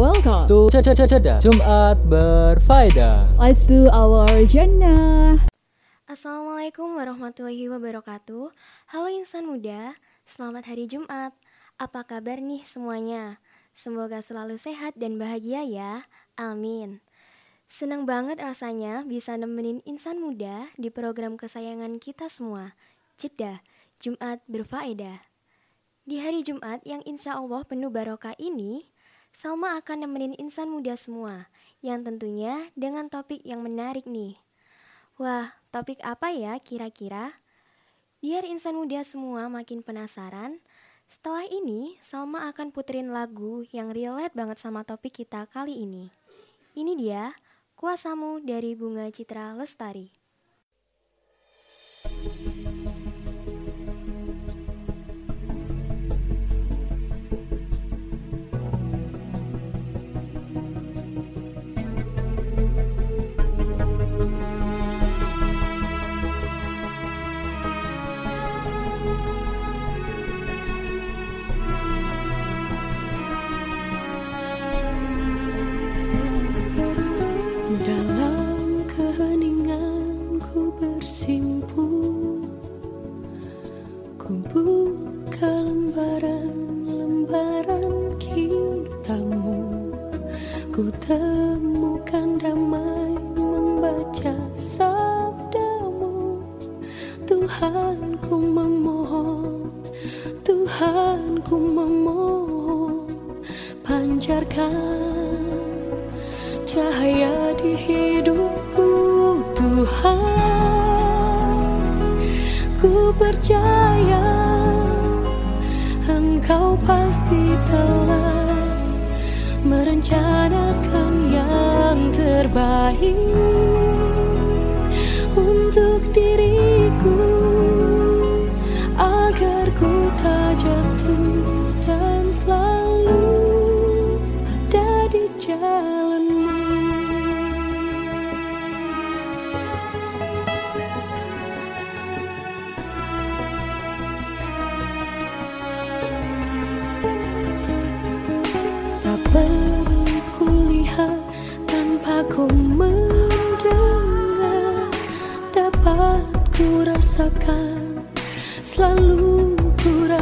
welcome to Ceda Jumat Berfaedah. Let's do our jannah. Assalamualaikum warahmatullahi wabarakatuh. Halo insan muda, selamat hari Jumat. Apa kabar nih semuanya? Semoga selalu sehat dan bahagia ya. Amin. Senang banget rasanya bisa nemenin insan muda di program kesayangan kita semua. Jeda Jumat Berfaedah. Di hari Jumat yang insya Allah penuh barokah ini, Salma akan nemenin insan muda semua, yang tentunya dengan topik yang menarik nih. Wah, topik apa ya kira-kira? Biar insan muda semua makin penasaran, setelah ini Salma akan puterin lagu yang relate banget sama topik kita kali ini. Ini dia, Kuasamu dari Bunga Citra Lestari.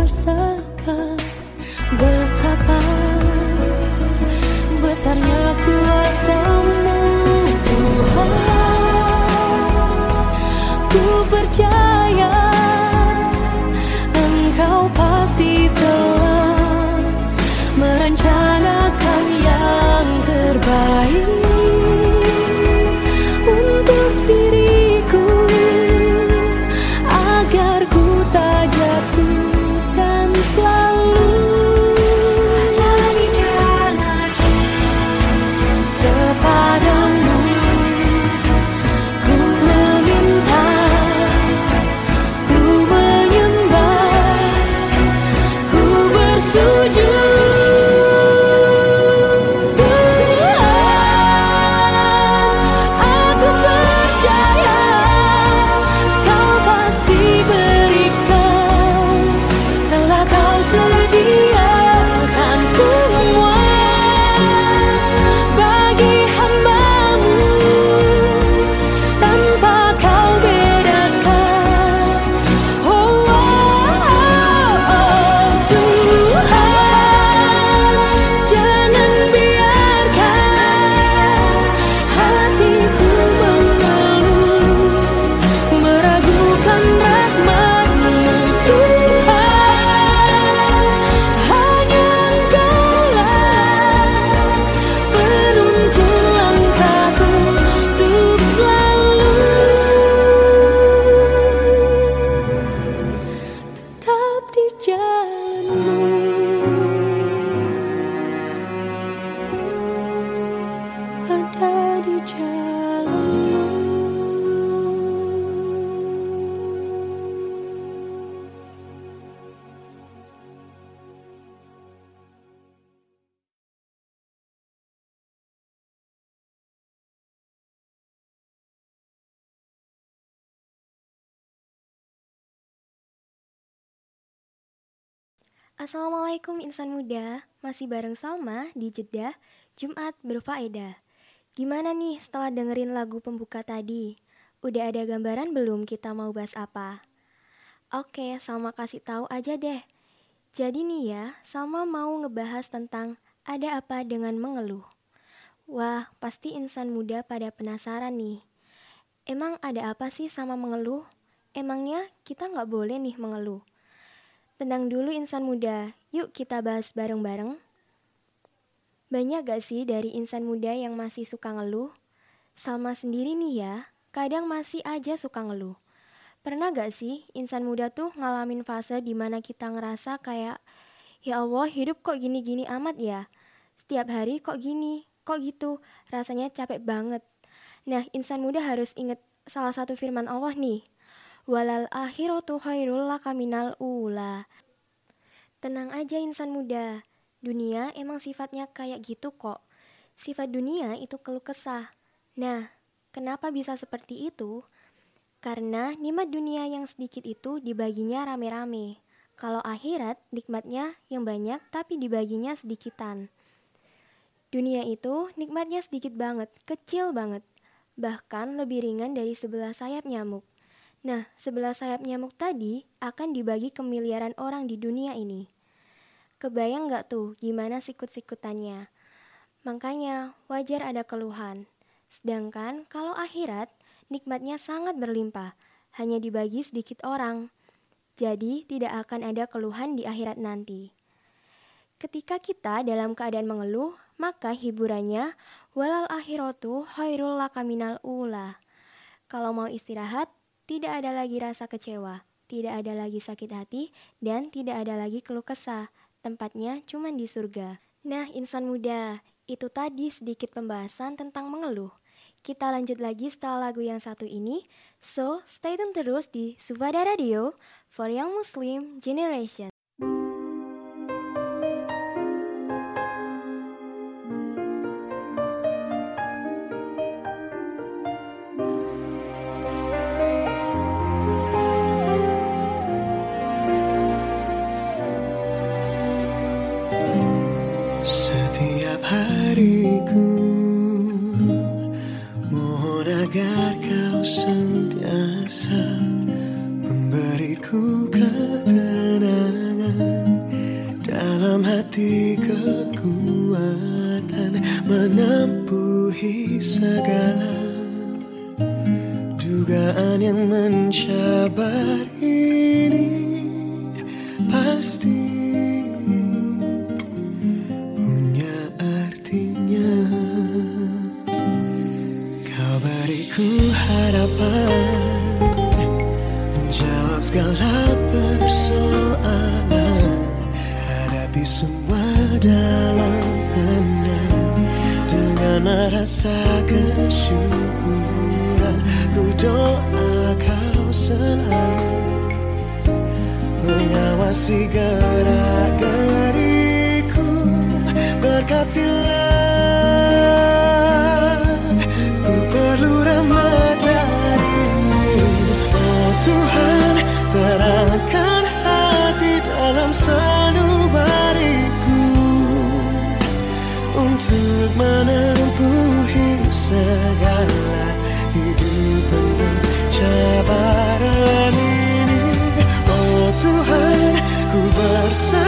sun. Assalamualaikum insan muda, masih bareng Salma di Jeddah, Jumat berfaedah. Gimana nih setelah dengerin lagu pembuka tadi? Udah ada gambaran belum kita mau bahas apa? Oke, Salma kasih tahu aja deh. Jadi nih ya, Salma mau ngebahas tentang ada apa dengan mengeluh. Wah, pasti insan muda pada penasaran nih. Emang ada apa sih sama mengeluh? Emangnya kita nggak boleh nih mengeluh? Tenang dulu insan muda, yuk kita bahas bareng-bareng. Banyak gak sih dari insan muda yang masih suka ngeluh? Salma sendiri nih ya, kadang masih aja suka ngeluh. Pernah gak sih insan muda tuh ngalamin fase di mana kita ngerasa kayak, ya Allah hidup kok gini-gini amat ya? Setiap hari kok gini, kok gitu, rasanya capek banget. Nah, insan muda harus inget salah satu firman Allah nih, walal akhiratu khairul laka ula. Tenang aja insan muda, dunia emang sifatnya kayak gitu kok. Sifat dunia itu keluh kesah. Nah, kenapa bisa seperti itu? Karena nikmat dunia yang sedikit itu dibaginya rame-rame. Kalau akhirat, nikmatnya yang banyak tapi dibaginya sedikitan. Dunia itu nikmatnya sedikit banget, kecil banget. Bahkan lebih ringan dari sebelah sayap nyamuk. Nah, sebelah sayap nyamuk tadi akan dibagi ke miliaran orang di dunia ini. Kebayang nggak tuh gimana sikut-sikutannya? Makanya wajar ada keluhan. Sedangkan kalau akhirat, nikmatnya sangat berlimpah, hanya dibagi sedikit orang. Jadi tidak akan ada keluhan di akhirat nanti. Ketika kita dalam keadaan mengeluh, maka hiburannya walal akhiratu khairul lakaminal ula. Kalau mau istirahat, tidak ada lagi rasa kecewa, tidak ada lagi sakit hati, dan tidak ada lagi keluh kesah. Tempatnya cuma di surga. Nah, insan muda, itu tadi sedikit pembahasan tentang mengeluh. Kita lanjut lagi setelah lagu yang satu ini. So, stay tune terus di Sufada Radio for Young Muslim Generation. ku harapan Menjawab segala persoalan. Hadapi semua dalam tenang. Dengan rasa kesyukuran Ku doa kau selalu. Mengawasi gerak-gerik ku bersama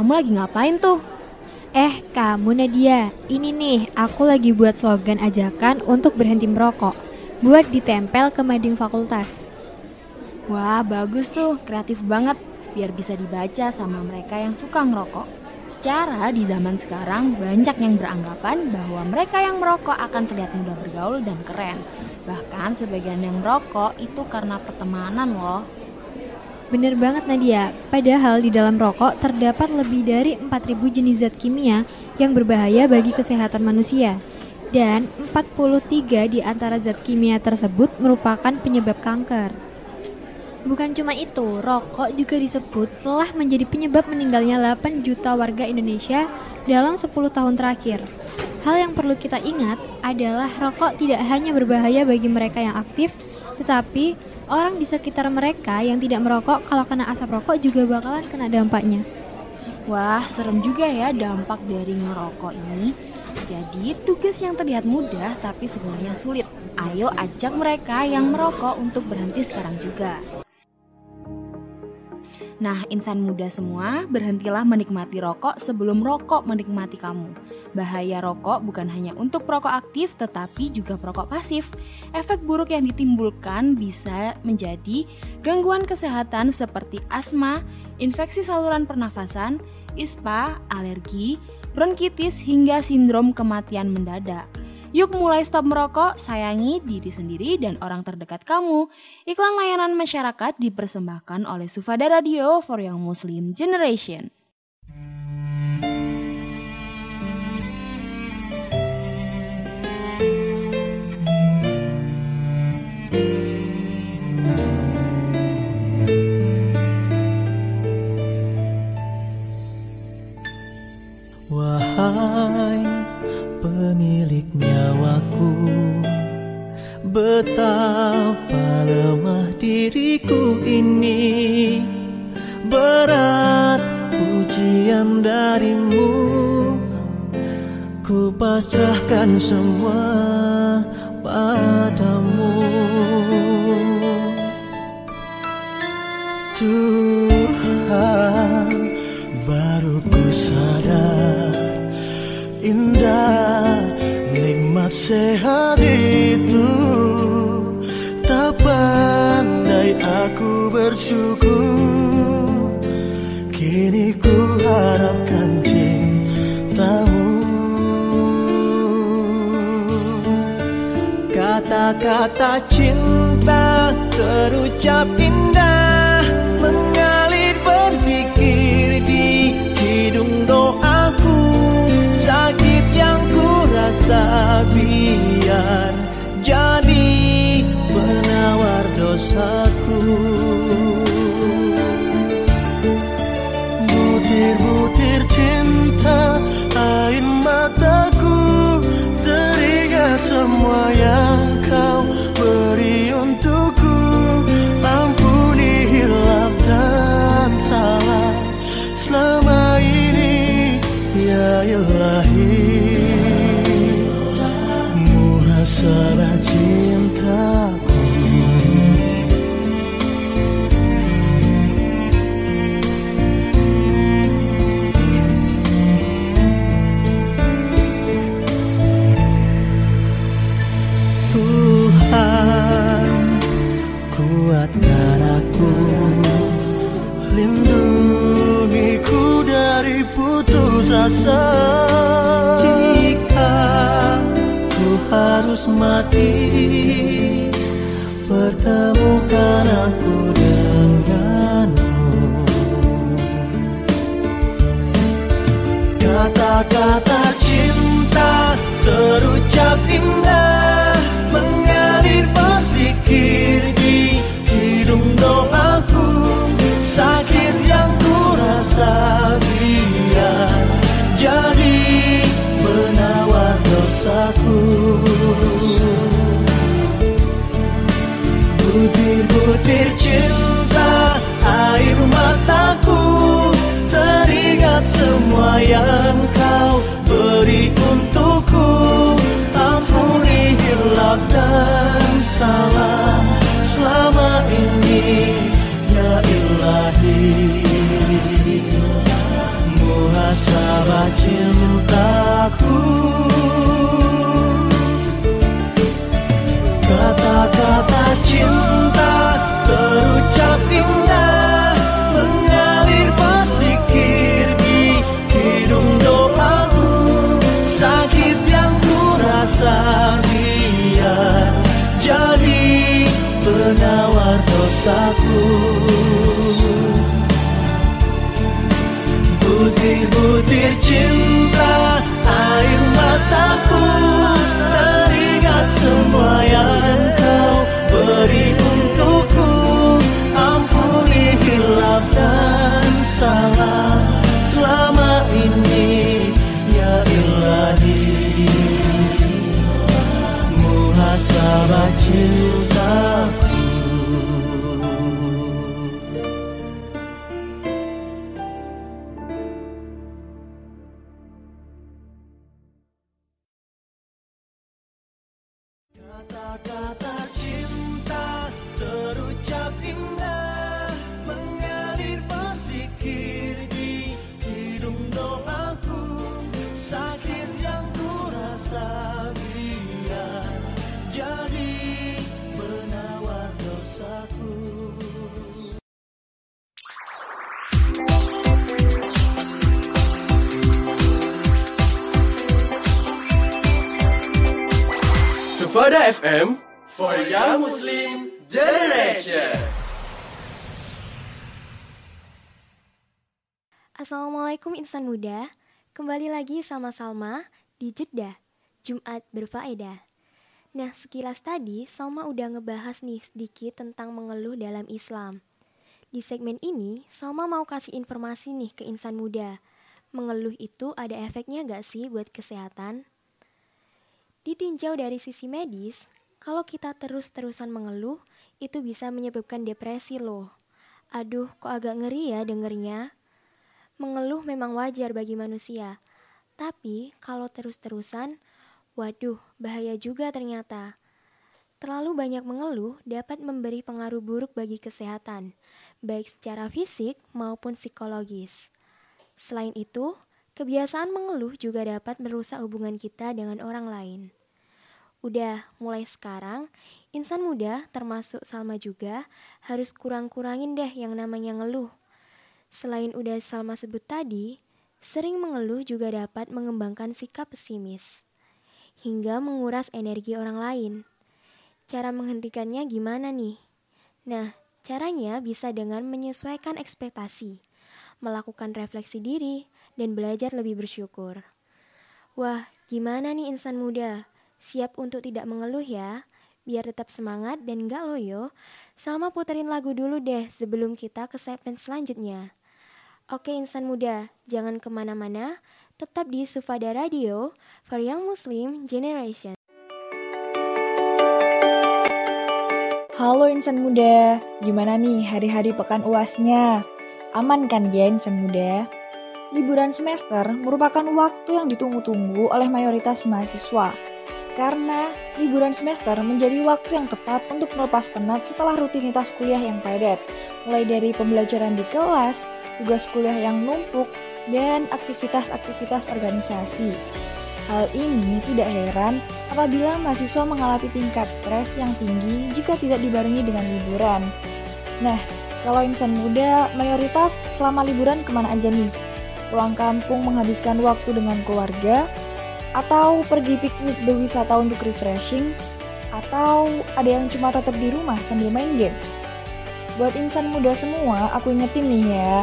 kamu lagi ngapain tuh? Eh, kamu Nadia, ini nih, aku lagi buat slogan ajakan untuk berhenti merokok. Buat ditempel ke mading fakultas. Wah, bagus tuh, kreatif banget. Biar bisa dibaca sama mereka yang suka ngerokok. Secara di zaman sekarang banyak yang beranggapan bahwa mereka yang merokok akan terlihat mudah bergaul dan keren. Bahkan sebagian yang merokok itu karena pertemanan loh. Bener banget Nadia, padahal di dalam rokok terdapat lebih dari 4000 jenis zat kimia yang berbahaya bagi kesehatan manusia. Dan 43 di antara zat kimia tersebut merupakan penyebab kanker. Bukan cuma itu, rokok juga disebut telah menjadi penyebab meninggalnya 8 juta warga Indonesia dalam 10 tahun terakhir. Hal yang perlu kita ingat adalah rokok tidak hanya berbahaya bagi mereka yang aktif, tetapi orang di sekitar mereka yang tidak merokok kalau kena asap rokok juga bakalan kena dampaknya. Wah, serem juga ya dampak dari ngerokok ini. Jadi, tugas yang terlihat mudah tapi sebenarnya sulit. Ayo ajak mereka yang merokok untuk berhenti sekarang juga. Nah, insan muda semua, berhentilah menikmati rokok sebelum rokok menikmati kamu. Bahaya rokok bukan hanya untuk perokok aktif, tetapi juga perokok pasif. Efek buruk yang ditimbulkan bisa menjadi gangguan kesehatan seperti asma, infeksi saluran pernafasan, ispa, alergi, bronkitis, hingga sindrom kematian mendadak. Yuk mulai stop merokok, sayangi diri sendiri dan orang terdekat kamu. Iklan layanan masyarakat dipersembahkan oleh Sufada Radio for Young Muslim Generation. Betapa lemah diriku ini. Berat ujian darimu. Ku pasrahkan semua padamu. Tuhan baru ku sadar Indah nikmat sehat Kini ku harapkan cintamu. Kata-kata cinta terucap indah Mengalir berzikir di hidung doaku. Sakit yang ku rasa biar jadi penawar dosaku putus asa Jika ku harus mati Pertemukan Butir-butir cinta air mataku Teringat semua yang kau beri untukku. Ampuni hilaf dan salah selama ini Ya ilahi. Muhasabah cintaku Assalamualaikum insan muda, kembali lagi sama Salma di Jeddah, Jumat berfaedah. Nah sekilas tadi Salma udah ngebahas nih sedikit tentang mengeluh dalam Islam. Di segmen ini Salma mau kasih informasi nih ke insan muda. Mengeluh itu ada efeknya gak sih buat kesehatan? Ditinjau dari sisi medis, kalau kita terus-terusan mengeluh, itu bisa menyebabkan depresi loh. Aduh, kok agak ngeri ya dengernya. Mengeluh memang wajar bagi manusia, tapi kalau terus-terusan, waduh, bahaya juga ternyata. Terlalu banyak mengeluh dapat memberi pengaruh buruk bagi kesehatan, baik secara fisik maupun psikologis. Selain itu, kebiasaan mengeluh juga dapat merusak hubungan kita dengan orang lain. Udah, mulai sekarang, insan muda termasuk Salma juga harus kurang-kurangin deh yang namanya ngeluh. Selain udah Salma sebut tadi, sering mengeluh juga dapat mengembangkan sikap pesimis, hingga menguras energi orang lain. Cara menghentikannya gimana nih? Nah, caranya bisa dengan menyesuaikan ekspektasi, melakukan refleksi diri, dan belajar lebih bersyukur. Wah, gimana nih insan muda? Siap untuk tidak mengeluh ya? Biar tetap semangat dan gak loyo, Salma puterin lagu dulu deh sebelum kita ke segmen selanjutnya. Oke insan muda, jangan ke mana-mana, tetap di Sufada Radio for Young Muslim Generation. Halo insan muda, gimana nih hari-hari pekan uasnya? Aman kan ya insan muda? Liburan semester merupakan waktu yang ditunggu-tunggu oleh mayoritas mahasiswa. Karena liburan semester menjadi waktu yang tepat untuk melepas penat setelah rutinitas kuliah yang padat. Mulai dari pembelajaran di kelas, tugas kuliah yang numpuk, dan aktivitas-aktivitas organisasi. Hal ini tidak heran apabila mahasiswa mengalami tingkat stres yang tinggi jika tidak dibarengi dengan liburan. Nah, kalau insan muda, mayoritas selama liburan ke mana aja nih? Pulang kampung menghabiskan waktu dengan keluarga, atau pergi piknik berwisata untuk refreshing, atau ada yang cuma tetap di rumah sambil main game? Buat insan muda semua, aku ingetin nih ya,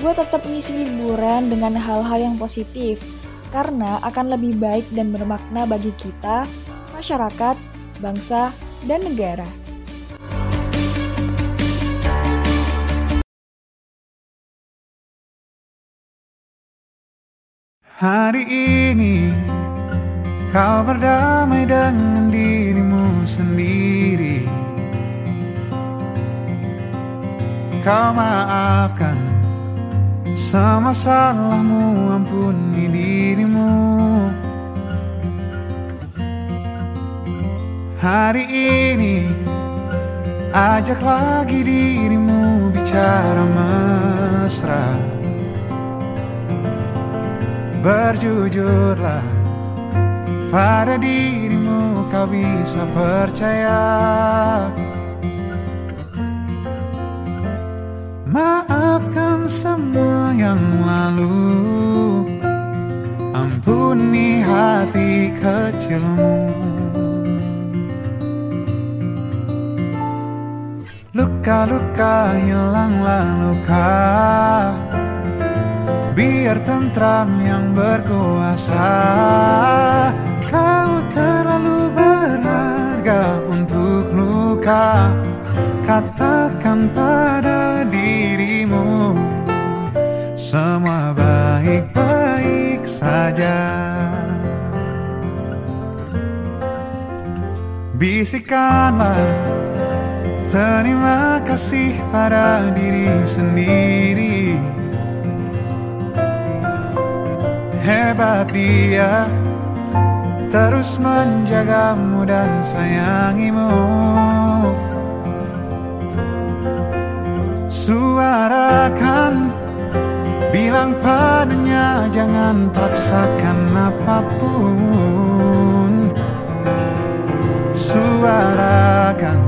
gue tetap ngisi liburan dengan hal-hal yang positif, karena akan lebih baik dan bermakna bagi kita, masyarakat, bangsa, dan negara. Hari ini kau berdamai dengan dirimu sendiri. Kau maafkan semua salahmu, ampuni dirimu. Hari ini ajak lagi dirimu bicara mesra. Berjujurlah pada dirimu kau bisa percaya. Maafkan semua yang lalu. Ampuni hati kecilmu. Luka-luka hilanglah luka Biar tentram yang berkuasa Kau terlalu berharga untuk luka. Katakan pada dirimu Semua baik-baik saja. Bisikanlah Terima kasih pada diri sendiri. Hebat dia Terus menjagamu dan sayangimu. Suarakan Bilang padanya jangan paksakan apa pun. Suarakan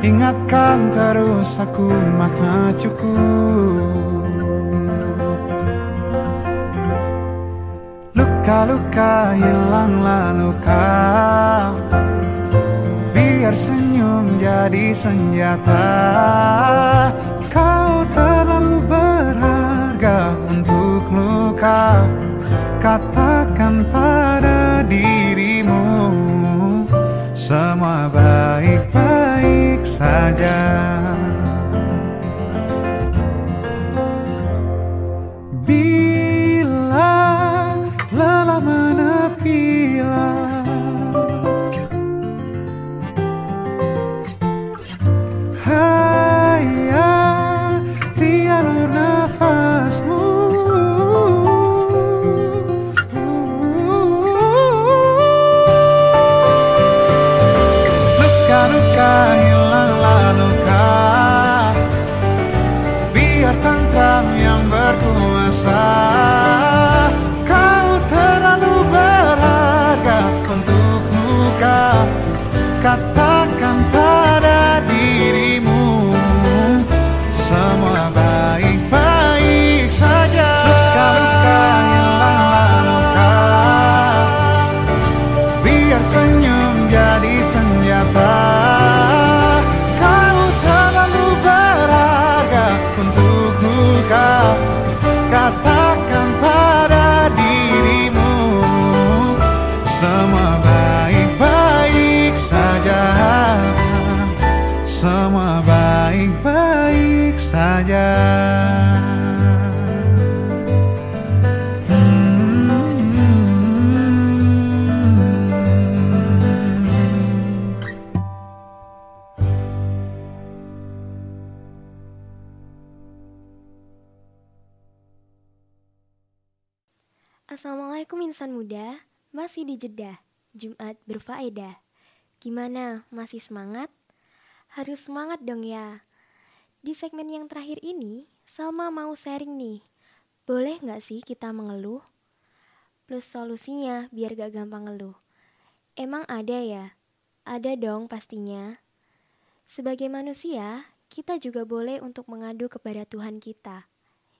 Ingatkan terus aku makna cukup Luka-luka hilanglah luka Biar senyum jadi senjata. Kau terlalu berharga untuk luka Katakan pada dirimu. Semua baik-baik saja Gimana, masih semangat? Harus semangat dong ya. Di segmen yang terakhir ini, Salma mau sharing nih. Boleh nggak sih kita mengeluh? Plus solusinya biar gak gampang ngeluh. Emang ada ya? Ada dong pastinya. Sebagai manusia, kita juga boleh untuk mengadu kepada Tuhan kita.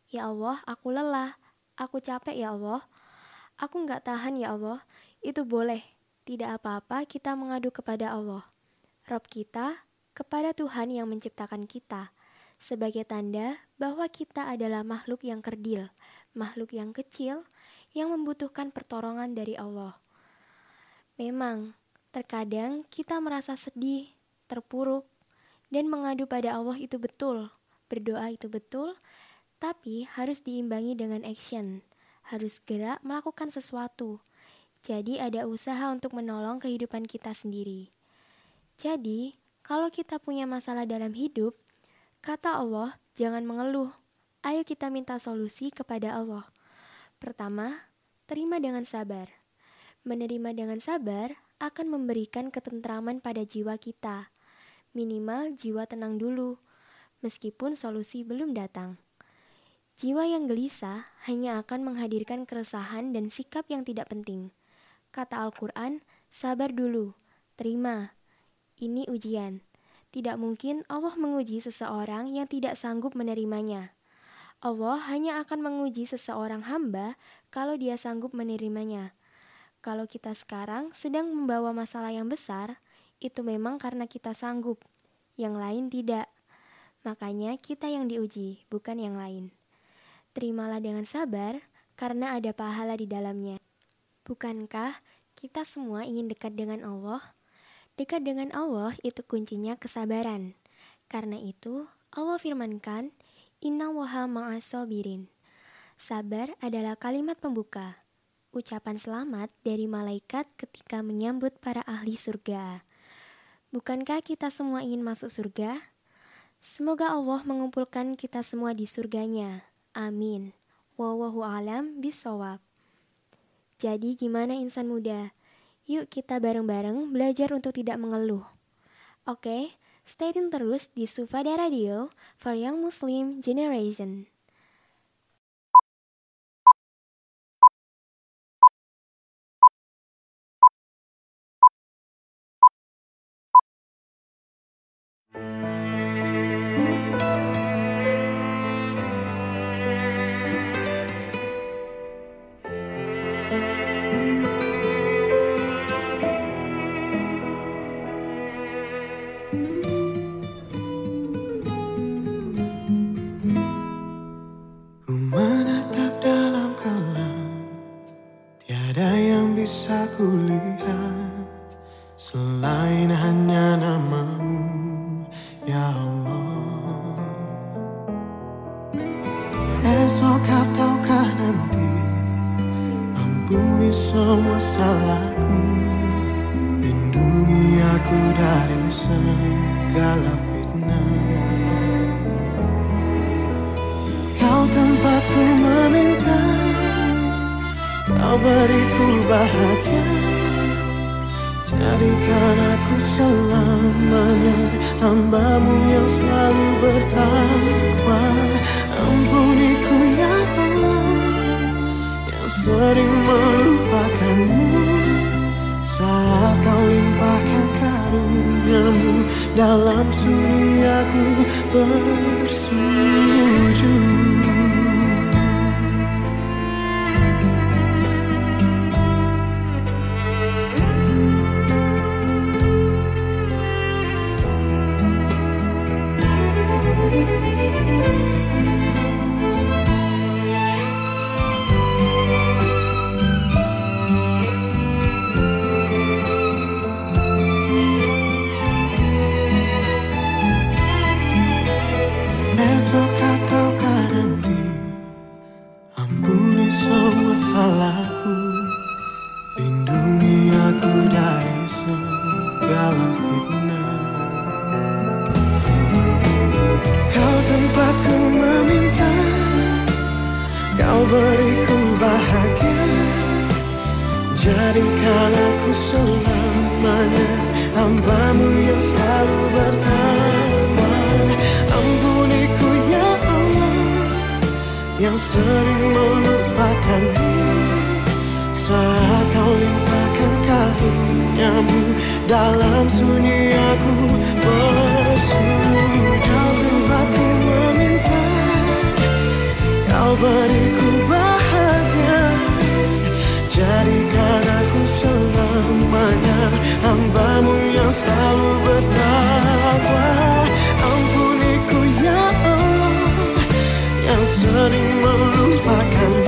Ya Allah, aku lelah. Aku capek ya Allah. Aku nggak tahan ya Allah. Itu boleh. Tidak apa-apa kita mengadu kepada Allah. Rob kita kepada Tuhan yang menciptakan kita. Sebagai tanda bahwa kita adalah makhluk yang kerdil, makhluk yang kecil, yang membutuhkan pertolongan dari Allah. Memang, terkadang kita merasa sedih, terpuruk, dan mengadu pada Allah itu betul, berdoa itu betul, tapi harus diimbangi dengan action, harus gerak melakukan sesuatu. Jadi ada usaha untuk menolong kehidupan kita sendiri. Jadi, kalau kita punya masalah dalam hidup, kata Allah, jangan mengeluh. Ayo kita minta solusi kepada Allah. Pertama, terima dengan sabar. Menerima dengan sabar akan memberikan ketentraman pada jiwa kita. Minimal jiwa tenang dulu, meskipun solusi belum datang. Jiwa yang gelisah hanya akan menghadirkan keresahan dan sikap yang tidak penting. Kata Al-Quran, sabar dulu, terima. Ini ujian. Tidak mungkin Allah menguji seseorang yang tidak sanggup menerimanya. Allah hanya akan menguji seseorang hamba kalau dia sanggup menerimanya. Kalau kita sekarang sedang membawa masalah yang besar, itu memang karena kita sanggup. Yang lain tidak. Makanya kita yang diuji, bukan yang lain. Terimalah dengan sabar, karena ada pahala di dalamnya. Bukankah kita semua ingin dekat dengan Allah? Dekat dengan Allah itu kuncinya kesabaran. Karena itu, Allah firmankan, Inna waha ma'asobirin. Sabar adalah kalimat pembuka, ucapan selamat dari malaikat ketika menyambut para ahli surga. Bukankah kita semua ingin masuk surga? Semoga Allah mengumpulkan kita semua di surganya. Amin. Wallahu alam bisawab. Jadi gimana insan muda? Yuk kita bareng-bareng belajar untuk tidak mengeluh. Oke, stay tune terus di Sufada Radio for Young Muslim Generation. Sering melupakanmu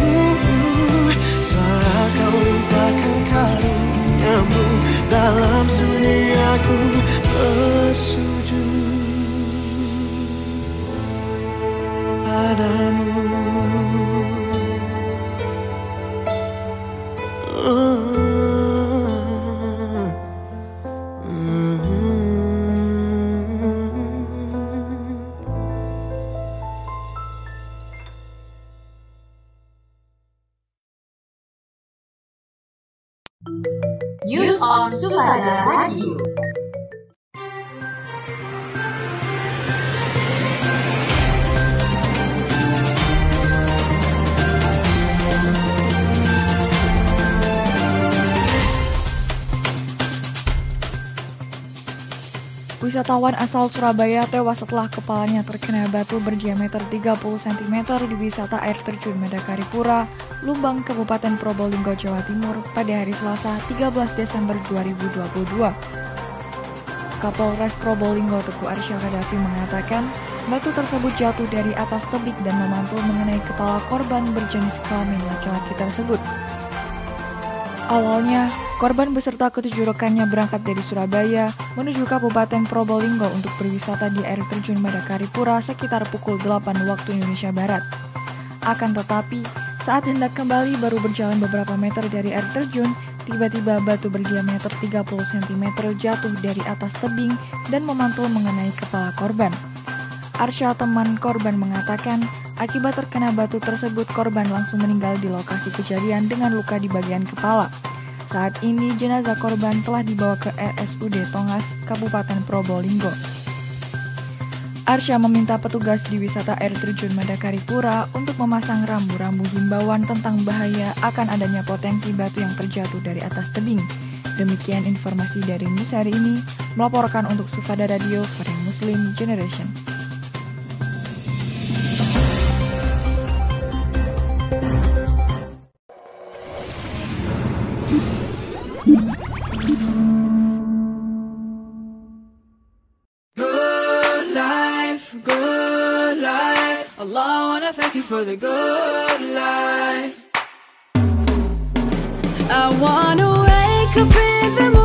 asal Surabaya tewas setelah kepalanya terkena batu berdiameter 30 cm di wisata air terjun Medakaripura, Lumbang, Kabupaten Probolinggo, Jawa Timur pada hari Selasa 13 Desember 2022. Kapolres Probolinggo Teguh Arsyakadafi mengatakan, batu tersebut jatuh dari atas tebing dan memantul mengenai kepala korban berjenis kelamin laki-laki tersebut. Awalnya, Korban beserta ketujuh rekannya berangkat dari Surabaya menuju Kabupaten Probolinggo untuk berwisata di air terjun Madakaripura sekitar pukul 8 waktu Indonesia Barat. Akan tetapi, saat hendak kembali baru berjalan beberapa meter dari air terjun, tiba-tiba batu berdiameter 30 cm jatuh dari atas tebing dan memantul mengenai kepala korban. Arsya teman korban mengatakan, akibat terkena batu tersebut korban langsung meninggal di lokasi kejadian dengan luka di bagian kepala. Saat ini jenazah korban telah dibawa ke RSUD Tongas, Kabupaten Probolinggo. Arsya meminta petugas di wisata air terjun Madakaripura untuk memasang rambu-rambu himbauan tentang bahaya akan adanya potensi batu yang terjatuh dari atas tebing. Demikian informasi dari news hari ini, melaporkan untuk Sufada Radio Foreign Muslim Generation. Thank you for the good life. I wanna wake up in the morning.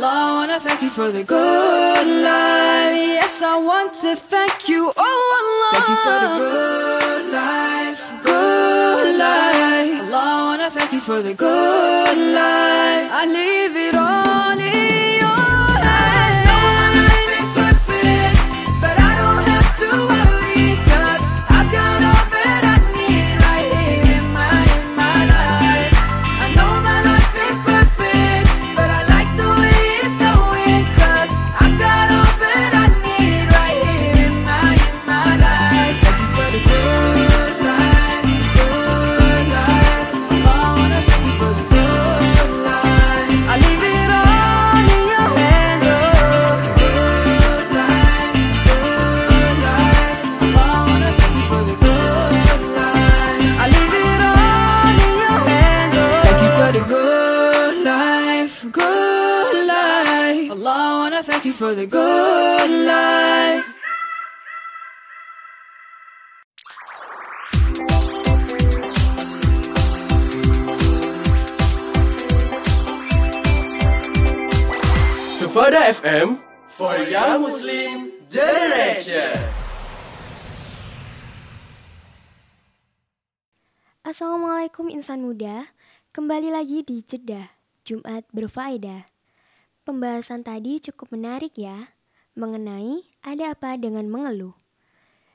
Allah, I wanna thank you for the good life. Yes, I want to thank you, oh Allah. Thank you for the good life, good life. Allah, I wanna thank you for the good life. I leave it all. FM for Young Muslim Generation. Assalamualaikum insan muda, kembali lagi di Jeddah, Jumat berfaedah. Pembahasan tadi cukup menarik ya, mengenai ada apa dengan mengeluh.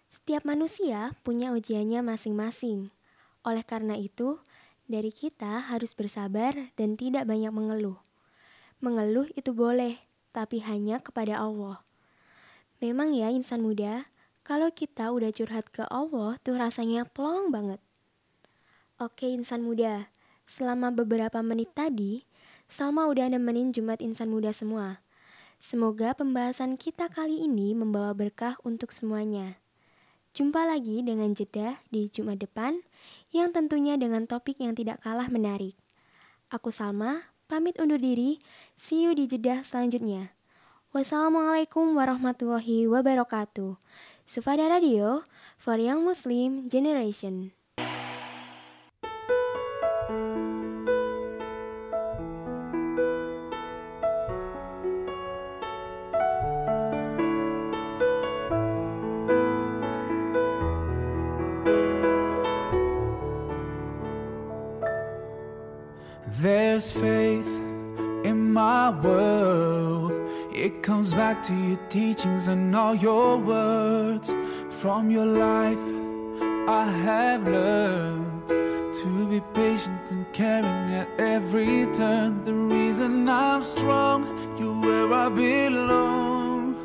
Setiap manusia punya ujiannya masing-masing. Oleh karena itu, dari kita harus bersabar dan tidak banyak mengeluh. Mengeluh itu boleh, tapi hanya kepada Allah. Memang ya insan muda, kalau kita udah curhat ke Allah tuh rasanya plong banget. Oke insan muda, selama beberapa menit tadi, Salma udah nemenin Jumat insan muda semua. Semoga pembahasan kita kali ini membawa berkah untuk semuanya. Jumpa lagi dengan jeda di Jumat depan yang tentunya dengan topik yang tidak kalah menarik. Aku Salma, pamit undur diri. See you di jeda selanjutnya. Wassalamualaikum warahmatullahi wabarakatuh. Sufada Radio for Young Muslim Generation. There's faith in my world. It comes back to your teachings and all your words. From your life, I have learned to be patient and caring at every turn. The reason I'm strong, you're where I belong.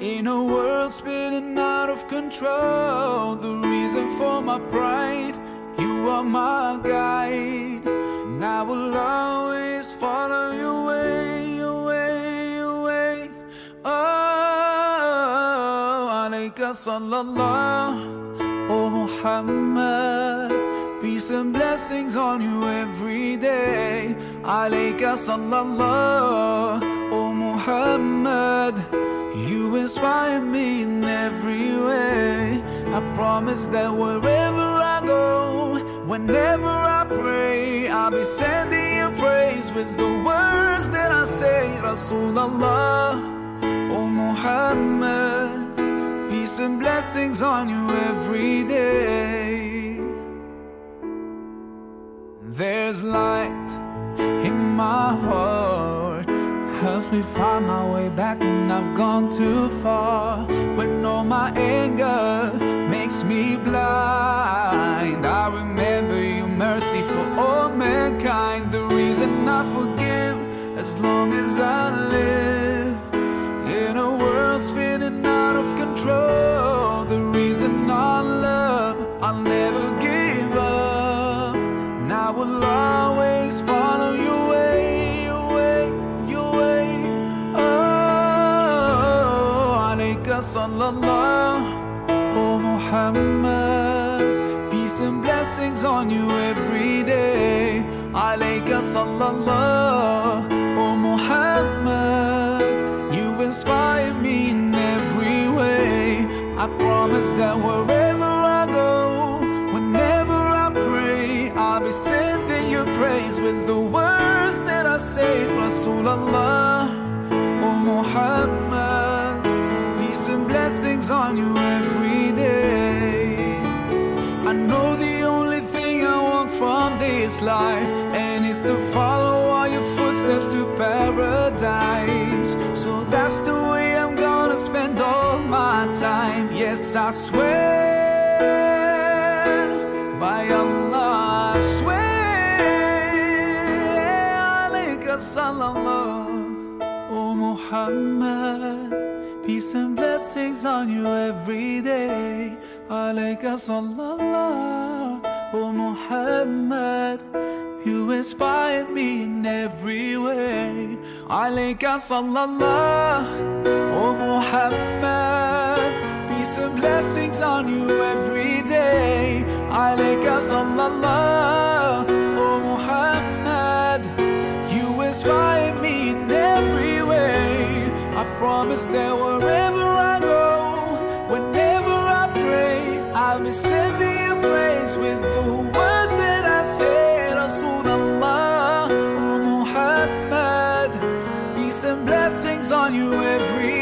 In a world spinning out of control, the reason for my pride, you are my guide. And I will always follow your way, your way, your way. Oh, alayka sallallahu, oh Muhammad. Peace and blessings on you every day. Alayka sallallahu, oh Muhammad. You inspire me in every way. I promise that wherever I go, whenever I pray, I'll be sending you praise with the words that I say. Rasulallah, oh Muhammad, peace and blessings on you every day. There's light in my heart helps me find my way back when I've gone too far. When all my anger makes me blind, I remember your mercy for all mankind. The reason I forgive as long as I live in a world spinning out of control. The reason I love, I'll never give up. And I will always follow your way, your way, your way. Oh, sallallahu, Muhammad. Peace and blessings on you every day. Alayka sallallahu, oh Muhammad. You inspire me in every way. I promise that wherever I go, whenever I pray, I'll be sending you praise with the words that I say. Rasulallah, oh Muhammad. Peace and blessings on you life, and it's to follow all your footsteps to paradise. So that's the way I'm gonna spend all my time. Yes, I swear by Allah, I swear. Alayka oh Muhammad. Peace and blessings on you every day. Alayka sallallahu, oh Muhammad. You inspire me in every way. Alayka sallallahu, oh Muhammad. Peace and blessings on you every day. Alayka sallallahu, oh Muhammad. You inspire me in every way. I promise that wherever I go, whenever I pray, I'll be sending you praise with blessings on you every.